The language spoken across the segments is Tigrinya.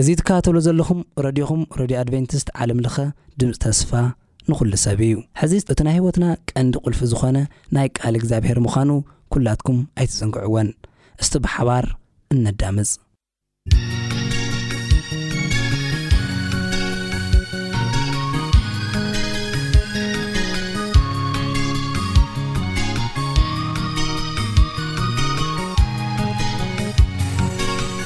እዚ ትከታተሉ ዘለኹም ረድዮኹም ረድዮ ኣድቨንቲስት ዓለም ለኸ ድምጺ ተስፋ ንኹሉ ሰብ እዩ። ሕዚ እቲ ናይ ህይወትና ቀንዲ ቁልፊ ዝኾነ ናይ ቃል እግዚኣብሔር ምዃኑ ኩላትኩም ኣይትዘንግዕዎን። እስቲ ብሓባር እነዳምጽ።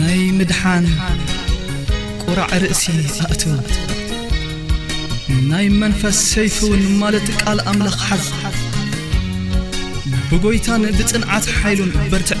ናይ ምድሓን ቁራዕ ርእሲ ኣእትው ናይ መንፈስ ሰይፍውን ማለት ቃል ኣምላኽ ሓዝ ብጎይታን ብጽንዓት ሓይሉን በርትዕ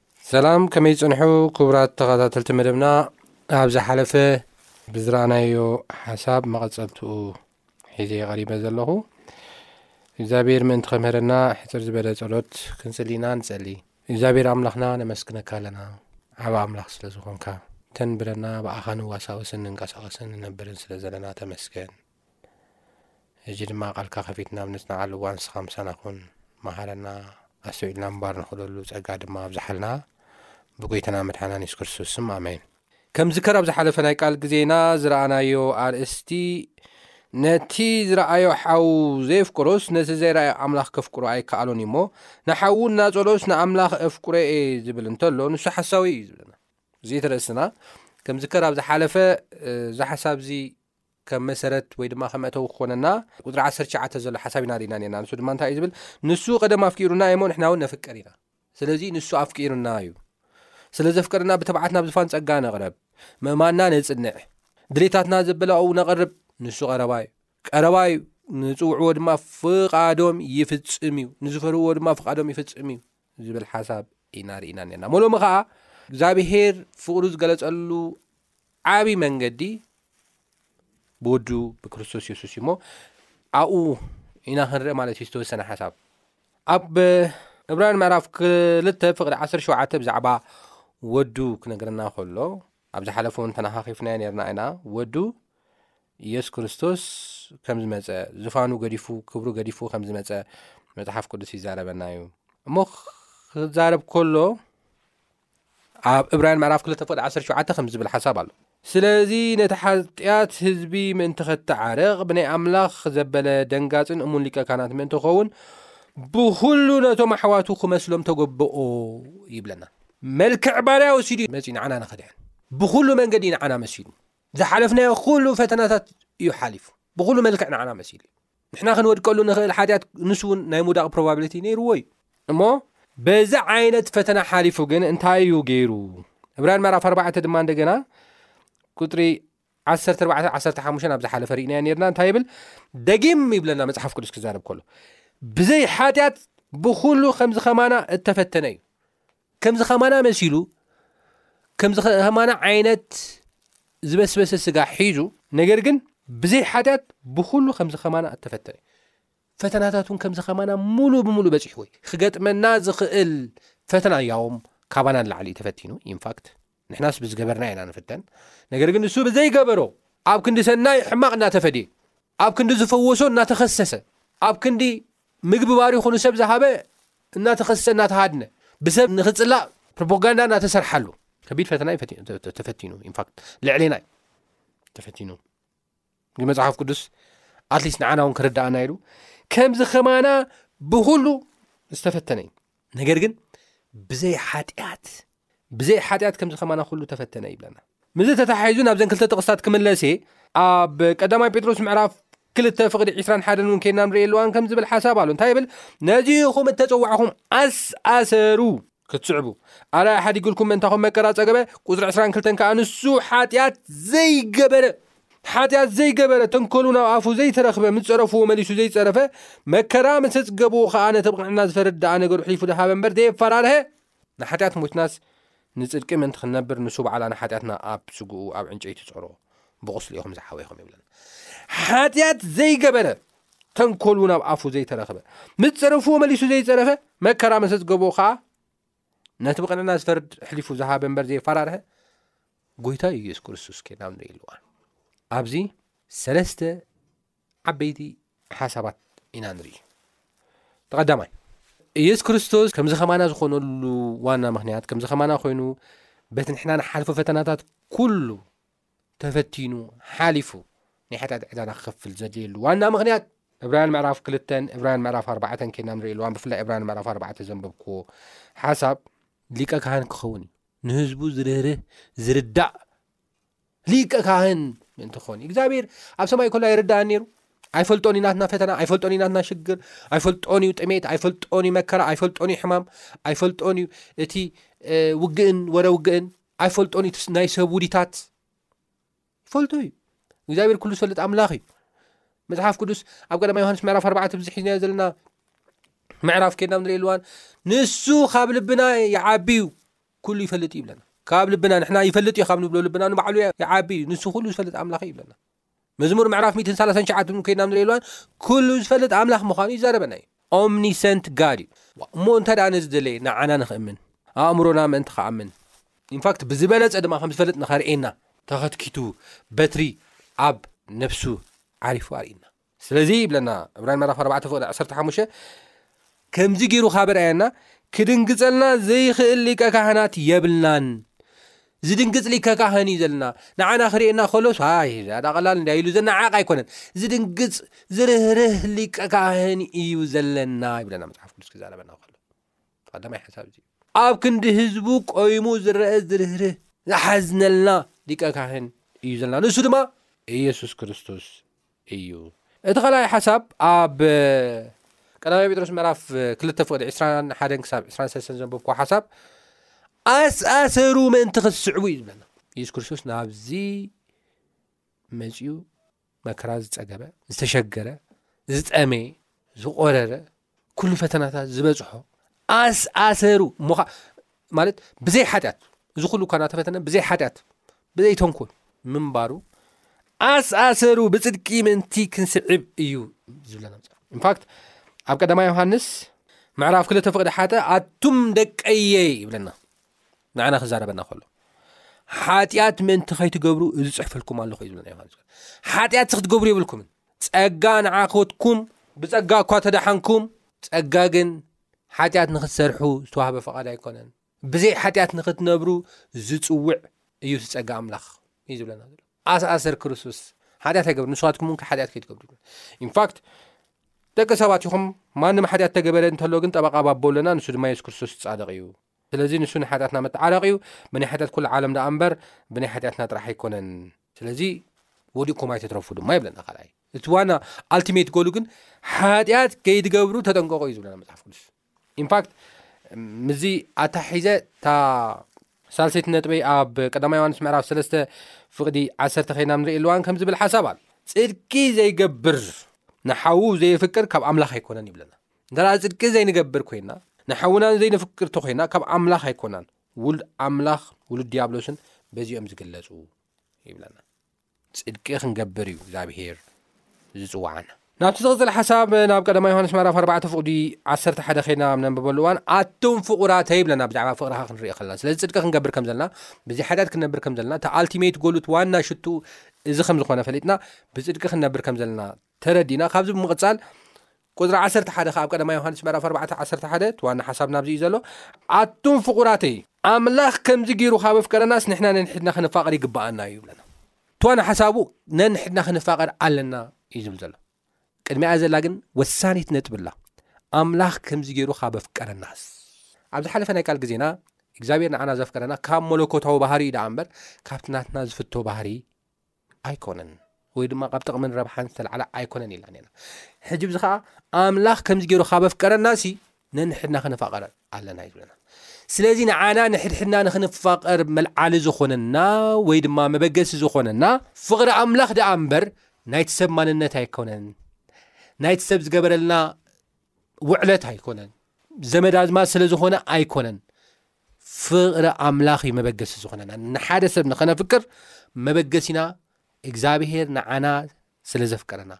ሰላም ከመይ ጽንሑ ክቡራት ተኸታተልቲ መደብና ኣብ ዝሓለፈ ብዝረኣናዮ ሓሳብ መቐጸልትኡ ሒዘ የቐሪበ ዘለኹ እግዚኣብሔር ምእንቲ ከምህረና ሕፅር ዝበለ ጸሎት ክንጽሊና ንጸሊ እግዚኣብሔር ኣምላኽና ነመስግነካ ኣለና ዓብ ኣምላኽ ስለ ዝኾንካ ተንብረና ብኣኻ ንዋሳወስን ንንቀሳቐስን ንነብርን ስለ ዘለና ተመስገን ሕጂ ድማ ቃልካ ከፊትና ኣብ ንጽንዓሉ እዋን ንስኻ ምሳና ኩን መሃረና ኣስተውዒልና ምንባር ንኽእለሉ ጸጋ ድማ ኣብዝሓልና ብጐይታና መድሓና የሱስ ክርስቶስ ስም ኣሜን ከም ዝከር ኣብ ዝሓለፈ ናይ ቃል ግዜና ዝረኣናዮ ኣርእስቲ ነቲ ዝረኣዮ ሓዉ ዘየፍቅሮስ ነቲ ዘይረኣዮ ኣምላኽ ከፍቅሮ ኣይከኣሎን እዩ እሞ ንሓዉ እናጸሎስ ንኣምላኽ እፍቅሮ እየ ዝብል እንተሎ ንሱ ሓሳዊ እዩ ዝብለና እዚ ተርእስና ከም ዝከር ኣብ ዝሓለፈ እዚ ሓሳብ እዚ ከም መሰረት ወይ ድማ ከም መእተዊ ክኾነና ቁፅሪ ዓሰርተ ትሽዓተ ዘሎ ሓሳብ ኢና ርኢና ኔርና። ንሱ ድማ እንታይ እዩ ዝብል ንሱ ቀደም ኣፍቂሩና እዩሞ ንሕና እውን ነፍቅር ኢና። ስለዚ ንሱ ኣፍቂሩና እዩ ስለ ዘፍቀርና ብትብዓት ናብ ዝፋን ጸጋ ነቕረብ ምእማንና ነጽንዕ ድሌታትና ዘበላኡ ነቐርብ ንሱ ቀረባ እዩ ቀረባ እዩ ንጽውዕዎ ድማ ፍቓዶም ይፍጽም እዩ ንዝፈርዎ ድማ ፍቓዶም ይፍጽም እዩ ዝብል ሓሳብ ኢና ርኢና ነርና እሞ ሎሚ ኸዓ እግዚኣብሄር ፍቕሩ ዝገለጸሉ ዓብዪ መንገዲ ብወዱ ብክርስቶስ የሱስ እዩ እሞ ኣብኡ ኢና ክንርኢ ማለት እዩ ዝተወሰነ ሓሳብ ኣብ እብራን ምዕራፍ ክልተ ፍቕሪ 17 ብዛዕባ ወዱ ክነገረና ከሎ ኣብ ዝሓለፈ እውን ተናኻኺፍናዮ ነርና ኢና ወዱ ኢየሱስ ክርስቶስ ከም ዝመጸ፣ ዙፋኑ ገዲፉ፣ ክብሩ ገዲፉ ከም ዝመጸ መጽሓፍ ቅዱስ ይዛረበና እዩ። እሞ ክዛረብ ከሎ ኣብ እብራያን ምዕራፍ 2 ፍቅዲ 17 ከም ዝብል ሓሳብ ኣሎ። ስለዚ ነቲ ሓጢኣት ህዝቢ ምእንቲ ኸተዓርቕ ብናይ ኣምላኽ ዘበለ ደንጋጽን እሙን ሊቀ ካህናት ምእንቲ ክኸውን ብኹሉ ነቶም ኣሕዋቱ ክመስሎም ተገብኦ ይብለና። መልክዕ ባርያ ወሲዱ መጺኡ ንዓና ንኸድሕን ብኹሉ መንገዲ ንዓና መሲሉ ዝሓለፍናዮ ኩሉ ፈተናታት እዩ ሓሊፉ ብኩሉ መልክዕ ንዓና መሲሉ እዩ ንሕና ክንወድቀሉ ንክእል ሓጢኣት ንሱ እውን ናይ ምውዳቅ ፕሮባብሊቲ ነይርዎ እዩ እሞ በዚ ዓይነት ፈተና ሓሊፉ ግን እንታይ እዩ ገይሩ እብራን ምዕራፍ ኣርባዕተ ድማ እንደገና ቁፅሪ ዓሰርተ ኣርባዕተ ዓሰርተ ሓሙሽተ ኣብ ዝሓለፈ ርኢናዮ ነርና እንታይ ይብል ደጊም ይብለና መፅሓፍ ቅዱስ ክዛረብ ከሎ ብዘይ ሓጢኣት ብኩሉ ከምዚ ከማና እተፈተነ እዩ ከምዚ ከማና መሲሉ ከምዚ ከማና ዓይነት ዝበስበሰ ስጋ ሒዙ ነገር ግን ብዘይ ሓጢኣት ብኹሉ ከምዚ ከማና እተፈተነ ፈተናታቱን ከምዚ ከማና ሙሉእ ብምሉእ በፂሕዎ ክገጥመና ዝኽእል ፈተና እያዎም ካባና ንላዕሊ ተፈቲኑ ኢንፋክት ንሕናስ ብዝገበርና ኢና ንፍተን፣ ነገር ግን ንሱ ብዘይገበሮ ኣብ ክንዲ ሰናይ ሕማቕ እናተፈድየ፣ ኣብ ክንዲ ዝፈወሶ እናተኸሰሰ፣ ኣብ ክንዲ ምግቢ ባሪኹ ንሰብ ዝሃበ እናተኸሰሰ እናተሃድነ፣ ብሰብ ንኽጽላእ ፕሮፖጋንዳ እናተሰርሓሉ ከቢድ ፈተና እዩ ተፈቲኑ። ኢንፋክት ልዕሌና እዩ ተፈቲኑ። ንመጽሓፍ ቅዱስ ኣትሊስት ንዓና እውን ክርዳኣና ኢሉ ከምዚ ከማና ብኩሉ ዝተፈተነ እዩ ነገር ግን ብዘይ ሓጢኣት ብዘይ ሓጢኣት ከምዚ ከማና ኩሉ ተፈተነ ይብለና ምዝ ተታሓሒዙ ናብዘን ክልተ ጥቕስታት ክምለስ እየ ኣብ ቀዳማይ ጴጥሮስ ምዕራፍ ክልተ ፍቕዲ 2ስራን ሓደን እውን ከይና ንሪእየኣለዋን ከም ዝብል ሓሳብ ኣሎ እንታይ ይብል ነዚኹም እተፀዋዕኹም ኣስኣሰሩ ክትስዕቡ ኣርኣያ ሓዲግልኩም ምእንታኹም መከራ ጸገበ ቁጽሪ ዕስራን ክልተን ከኣ ንሱ ሓጢኣት ዘይገበረ ሓጢኣት ዘይገበረ ተንኮሉ ናብ ኣፉ ዘይተረኽበ ምስ ጸረፍዎ መሊሱ ዘይጸረፈ መከራ ምስ ኣጽገብዎ ከኣ ነቲ ብቕንዕና ዝፈርድ ደኣ ነገሩ ሕሊፉ ደሃበ እምበር ዘየፈራርሀ ንሓጢኣት ሞይትናስ ንጽድቂ ምእንቲ ክንነብር ንሱ በዓላ ንሓጢኣትና ኣብ ስግኡ ኣብ ዕንጨይቲ ጸሮ ብቑስሊ ኢኹም ዝሓወይኹም ይብለና ሓጢኣት ዘይገበረ ተንኮል እውን ኣብ ኣፉ ዘይተረኽበ ምስ ጸረፍዎ መሊሱ ዘይጸረፈ መከራ መሰ ዝገበኦ ከኣ ነቲ ብቕንዕና ዝፈርድ ኣሕሊፉ ዝሃበ እምበር ዘየፈራርሀ ጎይታ እዩ ኢየሱስ ክርስቶስ ኬናም ንኢልዋን ኣብዚ ሰለስተ ዓበይቲ ሓሳባት ኢና ንርኢ ተቐዳማይ ኢየሱስ ክርስቶስ ከምዚ ኸማና ዝኾነሉ ዋና ምኽንያት ከምዚ ኸማና ኮይኑ በቲ ንሕና ንሓልፎ ፈተናታት ኩሉ ተፈቲኑ ሓሊፉ ናይ ሓጢኣት ዕዳና ክኸፍል ዘድልየሉ ዋና ምኽንያት እብራውያን ምዕራፍ ክልተን እብራውያን ምዕራፍ ኣርባዕተን ኬና ንርኢ ኣለዋን ብፍላይ እብራውያን ምዕራፍ ኣርባዕተ ዘንበብክዎ ሓሳብ ሊቀ ካህን ክኸውን እዩ ንህዝቡ ዝርህርህ ዝርዳእ ሊቀ ካህን ምእንቲ ክኸውን እዩ እግዚኣብሔር ኣብ ሰማይ ኮላ ይርዳእን ነይሩ ኣይፈልጦን እዩ ናትና ፈተና ኣይፈልጦን እዩ ናትና ሽግር ኣይፈልጦን እዩ ጥሜት ኣይፈልጦን እዩ መከራ ኣይፈልጦን እዩ ሕማም ኣይፈልጦን እዩ እቲ ውግእን ወረ ውግእን ኣይፈልጦን እዩ ትስ ናይ ሰብ ውዲታት ይፈልጦ እዩ እግዚኣብሔር ኩሉ ዝፈልጥ ኣምላኽ እዩ መፅሓፍ ቅዱስ ኣብ ቀዳማ ዮሃንስ ምዕራፍ ኣርባዕተ ብዚ ሒዝናዮ ዘለና ምዕራፍ ከድና ብ ንሪእየኣሉዋን ንሱ ካብ ልብና ይዓቢ እዩ ኩሉ ይፈልጥ እዩ ይብለና ካብ ልብና ንሕና ይፈልጥ እዩ ካብ ንብሎ ልብና ንባዕሉ ይዓቢ እዩ ንሱ ኩሉ ዝፈልጥ ኣምላኽ እዩ ይብለና መዝሙር ምዕራፍ ሚእትን ሰላሳን ሸዓትን እውን ከይድና ኣብ ንርእየሉ እዋን ኩሉ ዝፈልጥ ኣምላኽ ምዃኑ ይዛረበና እዩ። ኦምኒሰንት ጋድ እዩ። እሞ እንተ ደኣ ነዚ ደለየ ንዓና ንኽእምን ኣእምሮና ምእንቲ ክኣምን ኢንፋክት ብዝበለጸ ድማ ከም ዝፈልጥ ንኸርእየና ተኸትኪቱ በትሪ ኣብ ነፍሱ ዓሪፉ ኣርእዩና። ስለዚ ይብለና ዕብራውያን ምዕራፍ ኣርባዕተ ፍቕዲ ዓሰርተ ሓሙሽተ ከምዚ ገይሩ ካብ ርኣየና ክድንግጸልና ዘይክእል ሊቀ ካህናት የብልናን። ዝድንግጽ ሊከ ካህን እዩ ዘለና። ንዓና ክርእየና ከሎስ ኣይ ዛዳ ቀላል እንድያ ኢሉ ዘነዓቕ ኣይኮነን። ዝድንግጽ ዝርህርህ ሊቀ ካህን እዩ ዘለና ይብለና መጽሓፍ ቅዱስ ክዛረበና ከሎ። ቀዳማይ ሓሳብ እዚ ኣብ ክንዲ ህዝቡ ቆይሙ ዝረአ ዝርህርህ ዝሓዝነልና ሊቀ ካህን እዩ ዘለና። ንሱ ድማ ኢየሱስ ክርስቶስ እዩ። እቲ ካልኣይ ሓሳብ ኣብ ቀዳማይ ጴጥሮስ ምዕራፍ ክልተ ፍቕዲ ዕስራን ሓደን ክሳብ ዕስራን ሰለስተን ዘንበብኩዎ ሓሳብ ኣሳሰሩ ምእንቲ ክትስዕቡ እዩ ዝብለና። ኢየሱስ ክርስቶስ ናብዚ መጺኡ መከራ ዝጸገበ፣ ዝተሸገረ፣ ዝጠመየ፣ ዝቖረረ፣ ኩሉ ፈተናታት ዝበፅሖ ኣስኣሰሩ ሞኻ ማለት ብዘይ ሓጢኣት እዚ ኩሉ እኳ ናተፈተነ ብዘይ ሓጢኣት ብዘይ ተንኮል ምንባሩ ኣስኣሰሩ ብፅድቂ ምእንቲ ክንስዕብ እዩ ዝብለና መፅሓፍ ኢንፋክት ኣብ ቀዳማ ዮሃንስ ምዕራፍ ክልተ ፍቅዲ ሓጠ ኣቱም ደቀየ ይብለና ንዓና ክዛረበና ከሎ ሓጢኣት ምእንቲ ከይትገብሩ እዚ ፅሕፈልኩም ኣለኹ እዩ ዝብለና ዮሃንስ ሓጢኣት ዚ ክትገብሩ የብልኩምን ጸጋ ንዓኹትኩም ብጸጋ እኳ ተደሓንኩም። ጸጋ ግን ሓጢኣት ንኽትሰርሑ ዝተዋህበ ፍቓድ ኣይኮነን። ብዘይ ሓጢኣት ንኽትነብሩ ዝጽውዕ እዩ እቲ ጸጋ ኣምላኽ እዩ ዝብለና ዘሎ። ኣስኣሰር ክርስቶስ ሓጢኣት ኣይገብር ንስኻትኩም እውን ሓጢኣት ከይትገብሩ ኢንፋክት ደቂ ሰባት ይኹም ማንም ሓጢኣት ተገበረ እንተሎ ግን ጠበቃ ባቦ ኣለና ንሱ ድማ የሱስ ክርስቶስ ጻድቕ እዩ ስለዚ ንሱ ንሓጢኣትና መተዓረቂ እዩ ብናይ ሓጢኣት ኩሉ ዓለም ደኣ እምበር ብናይ ሓጢኣትና ጥራሕ ኣይኮነን ስለዚ ወዲቕኩም ኣይተትረፉ ድማ ይብለና ካልኣይ እቲ ዋና ኣልቲሜት ጎሉ ግን ሓጢኣት ከይትገብሩ ተጠንቀቁ እዩ ዝብለና መፅሓፍ ቅዱስ ኢንፋክት ምዚ ኣታሒዘ እታ ሳልሰይቲ ነጥበይ ኣብ ቀዳማ ዮሃንስ ምዕራፍ ሰለስተ ፍቕዲ ዓሰርተ ከይና ንርኢ ኣለዋን ከም ዝብል ሓሳብ ኣል ፅድቂ ዘይገብር ንሓዉ ዘየፍቅር ካብ ኣምላኽ ኣይኮነን ይብለና እንተ ደኣ ጽድቂ ዘይንገብር ኰይና፣ ንሓውናን ዘይነፍቅር ተዀይና ካብ ኣምላኽ ኣይኰናን፣ ውሉድ ኣምላኽ ውሉድ ድያብሎስን በዚኦም ዝግለጹ ይብለና። ጽድቂ ክንገብር እዩ እግዚኣብሄር ዝጽውዓና። ናብቲ ዝቕጽል ሓሳብ ናብ ቀዳማ ዮሃንስ ምዕራፍ ኣርባዕተ ፍቕዲ ዓሰርተ ሓደ ኸይድና ኣብ ነንብበሉ እዋን ኣቱም ፍቑራተይ ይብለና ብዛዕባ ፍቕርኻ ክንርኢ ከለና። ስለዚ ጽድቂ ክንገብር ከም ዘለና ብዘይ ሓጢኣት ክንነብር ከም ዘለና እቲ ኣልቲሜት ጎሉት ዋና ሽትኡ እዚ ከም ዝኾነ ፈሊጥና ብጽድቂ ክንነብር ከም ዘለና ተረዲእና ካብዚ ብምቕጻል ቁጽሪ ዓሰርተ ሓደ ከኣ ኣብ ቀዳማይ ዮሃንስ ምዕራፍ ኣርባዕተ ዓሰርተ ሓደ እቲ ዋና ሓሳብና ኣብዚ እዩ ዘሎ፣ ኣቱም ፍቑራተይ፣ ኣምላኽ ከምዚ ገይሩ ካብ ኣፍቀረናስ ንሕና ነንሕድና ክንፋቐር ይግብኣና እዩ ይብለና። እቲ ዋና ሓሳቡ ነንሕድና ክንፋቐር ኣለና እዩ ዝብል ዘሎ። ቅድሚኣ ዘላ ግን ወሳኒት ነጥቢ ኣላ፣ ኣምላኽ ከምዚ ገይሩ ካብ ኣፍቀረናስ። ኣብ ዝሓለፈ ናይ ቃል ግዜና እግዚኣብሔር ንዓና ዘፍቀረና ካብ መለኮታዊ ባህሪ እዩ ደኣ እምበር ካብቲ ናትና ዝፍቶ ባህሪ ኣይኮነን ወይ ድማ ካብ ጥቕምን ረብሓን ዝተላዕለ ኣይኮነን ኢልና ነና ሕጂ ብዚ ከዓ ኣምላኽ ከምዚ ገይሩ ካብ ኣፍቀረና ሲ ነንሕድና ክንፋቐረ ኣለና ይብለና ስለዚ ንዓና ንሕድሕድና ንክንፋቐር መልዓሊ ዝኾነና ወይ ድማ መበገሲ ዝኾነና ፍቕሪ ኣምላኽ ደኣ እምበር ናይቲ ሰብ ማንነት ኣይኮነን ናይቲ ሰብ ዝገበረልና ውዕለት ኣይኮነን ዘመድ ኣዝማድ ስለ ዝኾነ ኣይኮነን ፍቕሪ ኣምላኽ እዩ መበገሲ ዝኾነና። ንሓደ ሰብ ንኸነፍቅር መበገሲና እግዚኣብሄር ንዓና ስለ ዘፍቀረና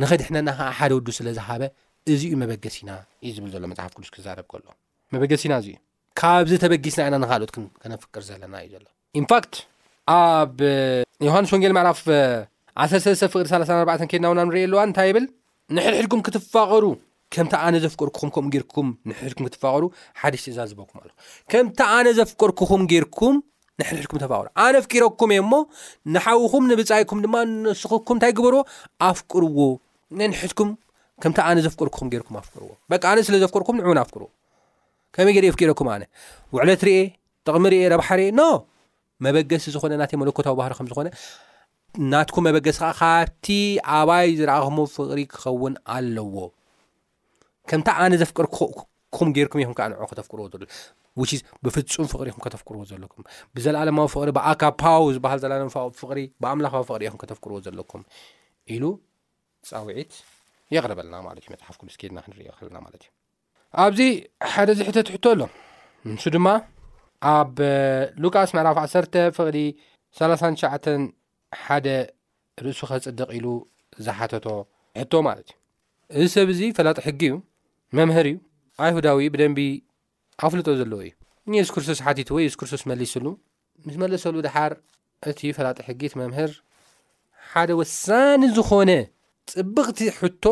ንኸድሕነና ከዓ ሓደ ወዱ ስለ ዝሃበ እዚ እዩ መበገሲና እዩ ዝብል ዘሎ መፅሓፍ ቅዱስ ክዛረብ ከሎ መበገሲና እዚ እዩ ካብዚ ተበጊስና ኢና ንካልኦት ከነፍቅር ዘለና እዩ ዘሎ ኢንፋክት ኣብ ዮሃንስ ወንጌል ምዕራፍ ዓሰርተ ሰለስተ ፍቅሪ ሰላሳን ኣርባዕተን ከድና እውን ንሪኦ ኣለዋን እንታይ ይብል ንሕድሕድኩም ክትፋቐሩ ከምቲ ኣነ ዘፍቀርኩኹም ከምኡ ጌርኩም ንሕድሕድኩም ክትፋቐሩ ሓድሽ ትእዛዝ ዝበኩም ኣለኹ ከምቲ ኣነ ዘፍቀርኩኹም ጌርኩም ንሕድሕድኩም ተፋቐሩ ኣነ ፍቂረኩም እየ እሞ ንሓውኹም ንብጻይኩም ድማ ንስኹኩም እንታይ ግበርዎ ኣፍቅርዎ ነንሕድኩም ከምቲ ኣነ ዘፍቀርኩኹም ጌርኩም ኣፍቅርዎ በቃ ኣነ ስለ ዘፍቀርኩም ንዕውን ኣፍቅርዎ ከመይ ገይረ የፍቂረኩም ኣነ ውዕለት ርኤ ጥቕሚ ርእየ ረብሓ ርእየ ኖ መበገሲ ዝኾነ ናተይ መለኮታዊ ባህሪ ከም ዝኾነ ናትኩ መበገሲ ከዓ ካብቲ ኣባይ ዝረኣኹሞ ፍቕሪ ክኸውን ኣለዎ ከምቲ ኣነ ዘፍቅርኩም ጌርኩም ኢኹም ከዓ ንዑ ከተፍቅርዎ ዘሎ ውሽ ብፍፁም ፍቕሪ ኢኹም ከተፍቅርዎ ዘለኩም ብዘለኣለማዊ ፍቕሪ ብኣካፓው ዝበሃል ዘላለም ፍቕሪ ብኣምላኻዊ ፍቕሪ ኢኹም ከተፍቅርዎ ዘለኩም ኢሉ ፃውዒት የቕርበልና ማለት እዩ መፅሓፍ ቅዱስ ኬድና ክንሪኦ ከለና ማለት እዩ ኣብዚ ሓደ ዝሕተት ሕቶ ኣሎ ንሱ ድማ ኣብ ሉቃስ ምዕራፍ 1 ፍቕዲ 39 ሓደ ርእሱ ከጽድቕ ኢሉ ዝሓተቶ ሕቶ ማለት እዩ እዚ ሰብ እዚ ፈላጢ ሕጊ እዩ መምህር እዩ ኣይሁዳዊ ብደንቢ ኣፍልጦ ዘለዎ እዩ ንየሱስ ክርስቶስ ሓቲትዎ የሱስ ክርስቶስ መሊስሉ ምስ መለሰሉ ደሓር እቲ ፈላጢ ሕጊ እቲ መምህር ሓደ ወሳኒ ዝኾነ ጽብቕቲ ሕቶ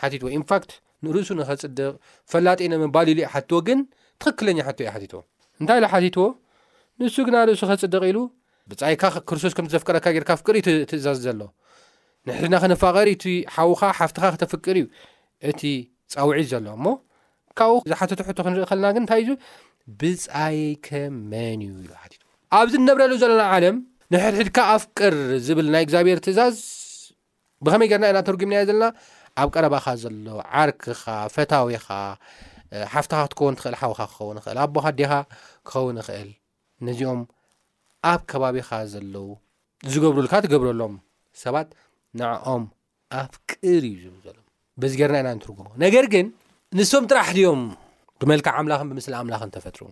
ሓቲትዎ ኢንፋክት ንርእሱ ንኸጽድቕ ፈላጢ ንምባል ኢሉ ይሓትዎ ግን ትኽክለኛ ሕቶ እዩ ሓቲትዎ እንታይ ኢሉ ሓቲትዎ ንሱ ግና ርእሱ ከጽድቕ ኢሉ ብጻይካ ክርስቶስ ከምቲ ዘፍቀረካ ጌርካ ፍቅር እዩ ትእዛዝ ዘሎ ንሕድና ክንፋቐር እቲ ሓውኻ ሓፍትኻ ከተፍቅር እዩ እቲ ጻውዒት ዘሎ እሞ ካብኡ ዝሓተቶ ሕቶ ክንርኢ ከለና ግን እንታይ እዩ ብጻይከ መን እዩ ኢሉ ሓቲቱ ኣብዚ ንነብረሉ ዘለና ዓለም ንሕድሕድካ ኣፍቅር ዝብል ናይ እግዚኣብሔር ትእዛዝ ብኸመይ ገርና ኢና ተርጒምናዮ ዘለና ኣብ ቀረባኻ ዘሎ ዓርክኻ ፈታዊኻ ሓፍትኻ ክትከውን ትኽእል ሓውኻ ክኸውን ይኽእል ኣቦኻ ኣዴኻ ክኸውን ይኽእል ነዚኦም ኣብ ከባቢኻ ዘለዉ ዝገብሩልካ ትገብረሎም ሰባት ንዕኦም ኣፍቅር እዩ ዝብል ዘሎ በዚ ገርና ኢና ንትርጉሞ ነገር ግን ንሶም ጥራሕ ድዮም ብመልክዕ ኣምላኽን ብምስሊ ኣምላኽን ተፈጥሩ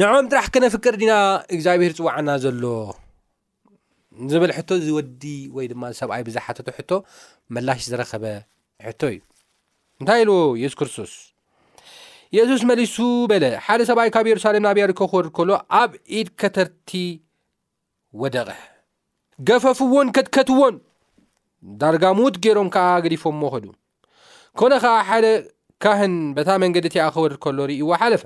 ንዕኦም ጥራሕ ክነፍቅር ዲና እግዚኣብሄር ዝፅዋዓና ዘሎ ዝብል ሕቶ ዝወዲ ወይ ድማ ሰብኣይ ብዝሓተቶ ሕቶ መላሽ ዝረኸበ ሕቶ እዩ እንታይ ኢልዎ የሱስ ክርስቶስ የሱስ መሊሱ በለ ሓደ ሰብኣይ ካብ የሩሳሌም ናብ ያሪኮ ክወርድ ከሎ ኣብ ኢድ ከተርቲ ወደቐ። ገፈፍዎን ከትከትዎን፣ ዳርጋ ምዉት ገይሮም ከኣ ገዲፎሞ ኸዱ። ኰነ ኸኣ ሓደ ካህን በታ መንገዲ እቲኣ ኽወርድ ከሎ ርእይዎ ሓለፈ።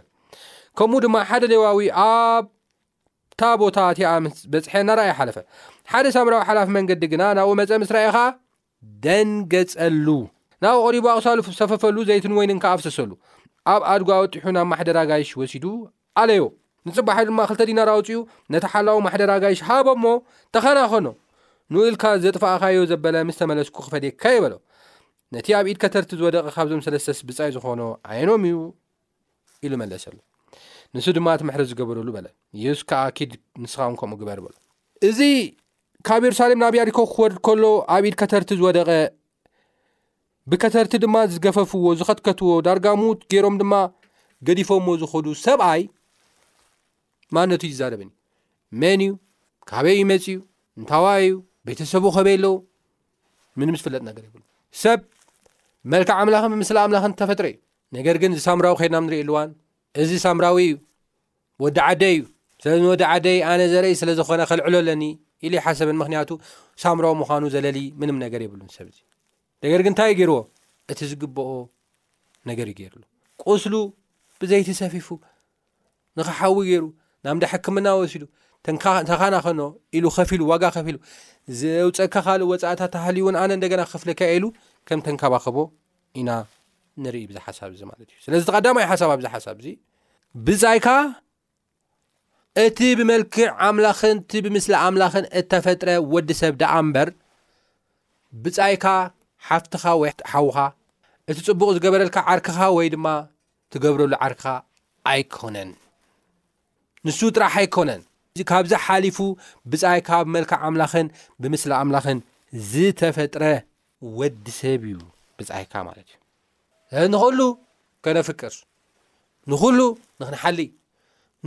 ከምኡ ድማ ሓደ ሌዋዊ ኣብታ ቦታ እቲኣ ምስ በጽሐ እናረኣየ ሓለፈ። ሓደ ሳምራዊ ሓላፊ መንገዲ ግና ናብኡ መጸ፣ ምስ ረኣየ ኸኣ፣ ደንገጸሉ። ናብኡ ቀሪቡ ኣቕሳሉ ሰፈፈሉ፣ ዘይትን ወይንን ከኣ ኣፍሰሰሉ። ኣብ ኣድጉ ኣወጢሑ ናብ ማሕደር ኣጋይሽ ወሲዱ ኣለዮ። ንጽባሒኡ ድማ ክልተ ዲናር ኣውጺኡ ነቲ ሓላዊ ማሕደር ኣጋይሽ ሃቦ'ሞ ተኸናኸኖ። ኑኡ ኢልካ ዘጥፋእካዮ ዘበለ ምስ ተመለስኩ ክፈድየካ'የ በሎ። ነቲ ኣብ ኢድ ከተርቲ ዝወደቐ ካብዞም ሰለስተስ ብጻይ ዝኾኖ ኣየኖም'ዩ? ኢሉ መለሰሉ። ንሱ ድማ እቲ ምሕረት ዝገበረሉ በለ። የሱስ ከኣ ኪድ ንስኻ'ውን ከምኡ ግበር በሎ። እዚ ካብ የሩሳሌም ናብ ያሪኮ ክወርድ ከሎ ኣብ ኢድ ከተርቲ ዝወደቐ ብከተርቲ ድማ ዝገፈፍዎ ዝኸትከትዎ ዳርጋ ሙት ገይሮም ድማ ገዲፎምዎ ዝኸዱ ሰብኣይ ማነቱ ይዛረብን መን እዩ ካበይ እዩ መፅኡ እንታዋይ እዩ ቤተሰቡ ከበይ ኣለዉ ምንም ዝፍለጥ ነገር ይብሉ ሰብ መልክዕ ኣምላኽ ምስላ ኣምላኽ ተፈጥረ እዩ ነገር ግን እዚ ሳምራዊ ከድና ንሪእየኣሉዋን እዚ ሳምራዊ እዩ ወዲ ዓደይ እዩ ስለዚ ንወዲ ዓደይ ኣነ ዘረይ ስለ ዝኾነ ከልዕሎ ኣለኒ ኢሉ ይሓሰብን ምክንያቱ ሳምራዊ ምዃኑ ዘለሊ ምንም ነገር የብሉን ሰብ እዚ ነገር ግን እንታይ ገይርዎ እቲ ዝግብኦ ነገር እዩ ገይርሉ ቁስሉ ብዘይቲ ሰፊፉ ንክሓዊ ገይሩ ናብ እንዳ ሕክምና ወሲዱ ተኻናኸኖ ኢሉ ከፊሉ ዋጋ ከፊሉ ዘውፀካ ካልእ ወፃእታ ተሃልዩ እውን ኣነ እንደገና ክፍልካ ኢሉ ከም ተንከባኸቦ ኢና ንርኢ ብዚ ሓሳብ እዚ ማለት እዩ ስለዚ ተቀዳማይ ሓሳብ ኣብዚ ሓሳብ እዚ ብዛይካ እቲ ብመልክዕ ኣምላኽን እቲ ብምስሊ ኣምላኽን እተፈጥረ ወዲ ሰብ ደኣ እምበር ብጻይካ ሓፍትኻ ወይ ሓውኻ እቲ ጽቡቕ ዝገበረልካ ዓርክኻ ወይ ድማ ትገብረሉ ዓርክኻ ኣይኮነን ንሱ ጥራሕ ኣይኮነን ካብዚ ሓሊፉ ብጻይካ ብመልክዕ ኣምላኽን ብምስሊ ኣምላኽን ዝተፈጥረ ወዲ ሰብ እዩ ብጻይካ ማለት እዩ ንኹሉ ከነፍቅር ንኹሉ ንኽንሓሊ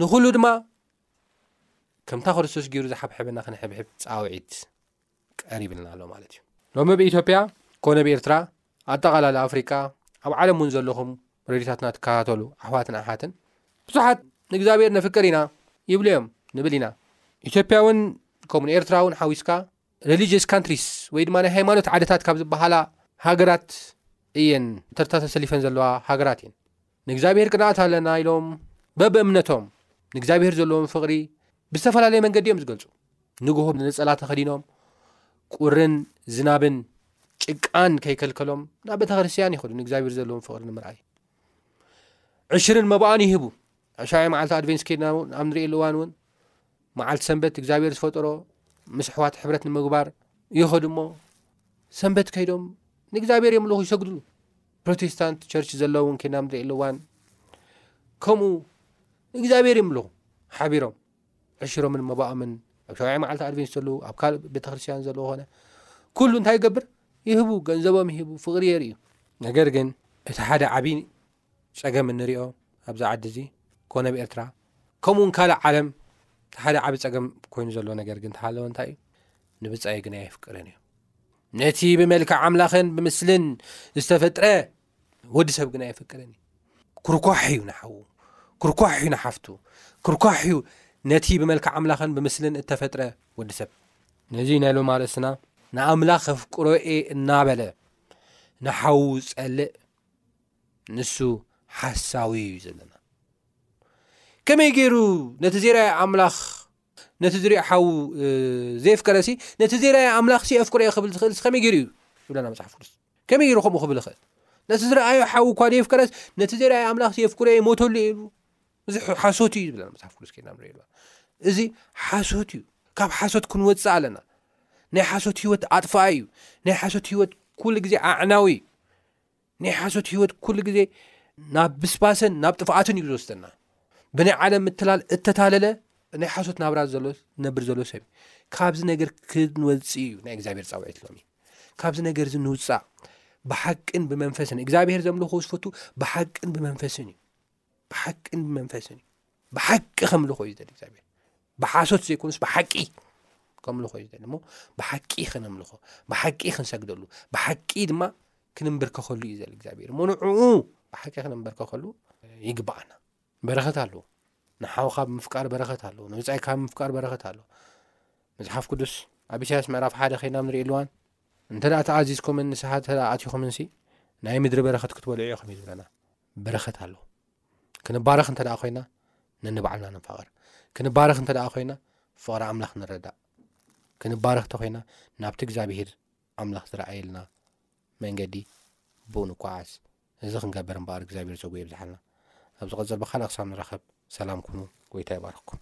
ንኹሉ ድማ ከምታ ክርስቶስ ገይሩ ዝሓብሐበና ክንሕብሕብ ጻውዒት ቀሪብልና ኣሎ ማለት እዩ ሎሚ ብ ኢትዮጵያ ኮነ ብ ኤርትራ ኣጠቓላሊ ኣፍሪቃ ኣብ ዓለም እውን ዘለኹም ረድታትና ትከታተሉ ኣሕዋትን ኣሓትን ብዙሓት ንእግዚኣብሔር ነፍቅር ኢና ይብሉ እዮም ንብል ኢና ኢትዮጵያ እውን ከምኡ ንኤርትራ እውን ሓዊስካ religious countries ወይ ድማ ናይ ሃይማኖት ዓድታት ካብ ዝበሃላ ሃገራት እየን ተርታ ተሰሊፈን ዘለዋ ሃገራት እየን። ንእግዚኣብሄር ቅንኣት ኣለና ኢሎም በብእምነቶም ንእግዚኣብሄር ዘለዎም ፍቕሪ ብዝተፈላለየ መንገዲ እዮም ዝገልጹ። ንግሆ ነጸላ ተኸዲኖም ቁርን ዝናብን ጭቃን ከይከልከሎም ናብ ቤተ ክርስትያን ይኸዱ ንእግዚኣብሄር ዘለዎም ፍቕሪ ንምርኣይ ዕሽርን መባኣን ይህቡ። ዕሻይ መዓልቲ ኣድቬንስ ኬድና ኣብ ንርእየሉ እዋን እውን መዓልቲ ሰንበት እግዚኣብሔር ዝፈጠሮ ምስ ኣሕዋት ሕብረት ንምግባር ይኸዱ እሞ ሰንበት ከይዶም ንእግዚኣብሔር የምልኹ ይሰግድሉ ፕሮቴስታንት ቸርች ዘለውን ኬና ምድሪእሉ ዋን ከምኡ ንእግዚኣብሔር የምልኹ ሓቢሮም ዕሽሮምን መባኦምን ኣብ ሸውዒ መዓልቲ ኣድቨንስ ዘሉ ኣብ ካልእ ቤተክርስትያን ዘለ ኮነ ኩሉ እንታይ ይገብር ይህቡ ገንዘቦም ይህቡ ፍቕሪ የር እዩ ነገር ግን እቲ ሓደ ዓብይ ጸገም እንሪኦ ኣብዚ ዓዲ እዚ ኮነ ኣብ ኤርትራ ከምኡ ውን ካልእ ዓለም እቲ ሓደ ዓቢ ጸገም ኮይኑ ዘሎ ነገር ግን ተሃለወ እንታይ እዩ ንብጻይ ግን ኣየፍቅርን እዩ ነቲ ብመልክዕ ኣምላኽን ብምስልን ዝተፈጥረ ወዲ ሰብ ግን ኣየፍቅርን እዩ ክርኳሕ እዩ ንሓዉ ክርኳሕ እዩ ንሓፍቱ ክርኳሕ እዩ ነቲ ብመልክዕ ኣምላኽን ብምስልን እተፈጥረ ወዲ ሰብ ነዚ ናይ ሎማ ርእስና ንኣምላኽ ኣፍቅሮ እየ እናበለ ንሓዉ ዝጸልእ ንሱ ሓሳዊ እዩ ዘለና ከመይ ገይሩ ነቲ ዜራይ ኣምላኽ ነቲ ዝሪኦ ሓዉ ዘየፍቀረ ሲ ነቲ ዜራይ ኣምላኽ ሲ ኣፍቅሮ እየ ክብል ዝኽእል ከመይ ገይሩ እዩ ይብለና መፅሓፍ ቅዱስ ከመይ ገይሩ ከምኡ ክብል ይኽእል ነቲ ዝረኣዮ ሓዉ እኳ ዘየፍቀረስ ነቲ ዜራይ ኣምላኽ ሲ ኣፍቅሮ እየ ሞተሉ ኢሉ እዚ ሓሶት እዩ ዝብለና መፅሓፍ ቅዱስ ከና ንሪኦ ኣለና እዚ ሓሶት እዩ ካብ ሓሶት ክንወፅእ ኣለና ናይ ሓሶት ሂወት ኣጥፋኣ እዩ ናይ ሓሶት ሂወት ኩሉ ግዜ ኣዕናዊ እዩ ናይ ሓሶት ሂወት ኩሉ ግዜ ናብ ብስባሰን ናብ ጥፍኣትን እዩ ዝወስደና ብናይ ዓለም ምትላል እተታለለ ናይ ሓሶት ናብራ ዘሎ ነብር ዘሎ ሰብ እዩ ካብዚ ነገር ክንወፅ እዩ ናይ እግዚኣብሔር ፃውዒት ሎሚ ካብዚ ነገር እዚ ንውፃእ ብሓቅን ብመንፈስን እግዚኣብሄር ዘምልኹ ዝፈቱ ብሓቅን ብመንፈስን እዩ ብሓቅን ብመንፈስን እዩ ብሓቂ ከምልኾ እዩ ዝደሊ እግዚኣብሔር ብሓሶት ዘይኮኑስ ብሓቂ ከምልኾ እዩ ዝደሊ እሞ ብሓቂ ክነምልኾ ብሓቂ ክንሰግደሉ ብሓቂ ድማ ክንምብርከኸሉ እዩ ዘል እግዚኣብሔር እሞ ንዕኡ ብሓቂ ክንምበርከኸሉ ይግባኣና በረኸት ኣለዎ ንሓውካ ብምፍቃር በረኸት ኣለዎ ንብፃይካ ብምፍቃር በረኸት ኣለዎ መፅሓፍ ቅዱስ ኣብ ኢሳያስ ምዕራፍ ሓደ ከይና ንሪኢ ኣሉዋን እንተ ተኣዚዝኩምን ንስሓ ተኣትኹምንሲ ናይ ምድሪ በረኸት ክትበልዑ ኢኹም እዩ ዝብለና በረኸት ኣለዎ ክንባረኽ እንተ ደኣ ኮይና ነንባዕልና ንፋቐር ክንባረኽ እንተ ደኣ ኮይና ፍቕሪ ኣምላኽ ንረዳእ ክንባረኽ እንተ ኾይና ናብቲ እግዚኣብሄር ኣምላኽ ዝረኣየልና መንገዲ ብኡ ንቋዓዝ እዚ ክንገበር እምበኣር እግዚኣብሄር ፀጉ የብዝሓልና ኣብ ዝቐፅል ብካልእ ክሳብ ንራኸብ ሰላም ኩኑ ጎይታ ይባርኽኩም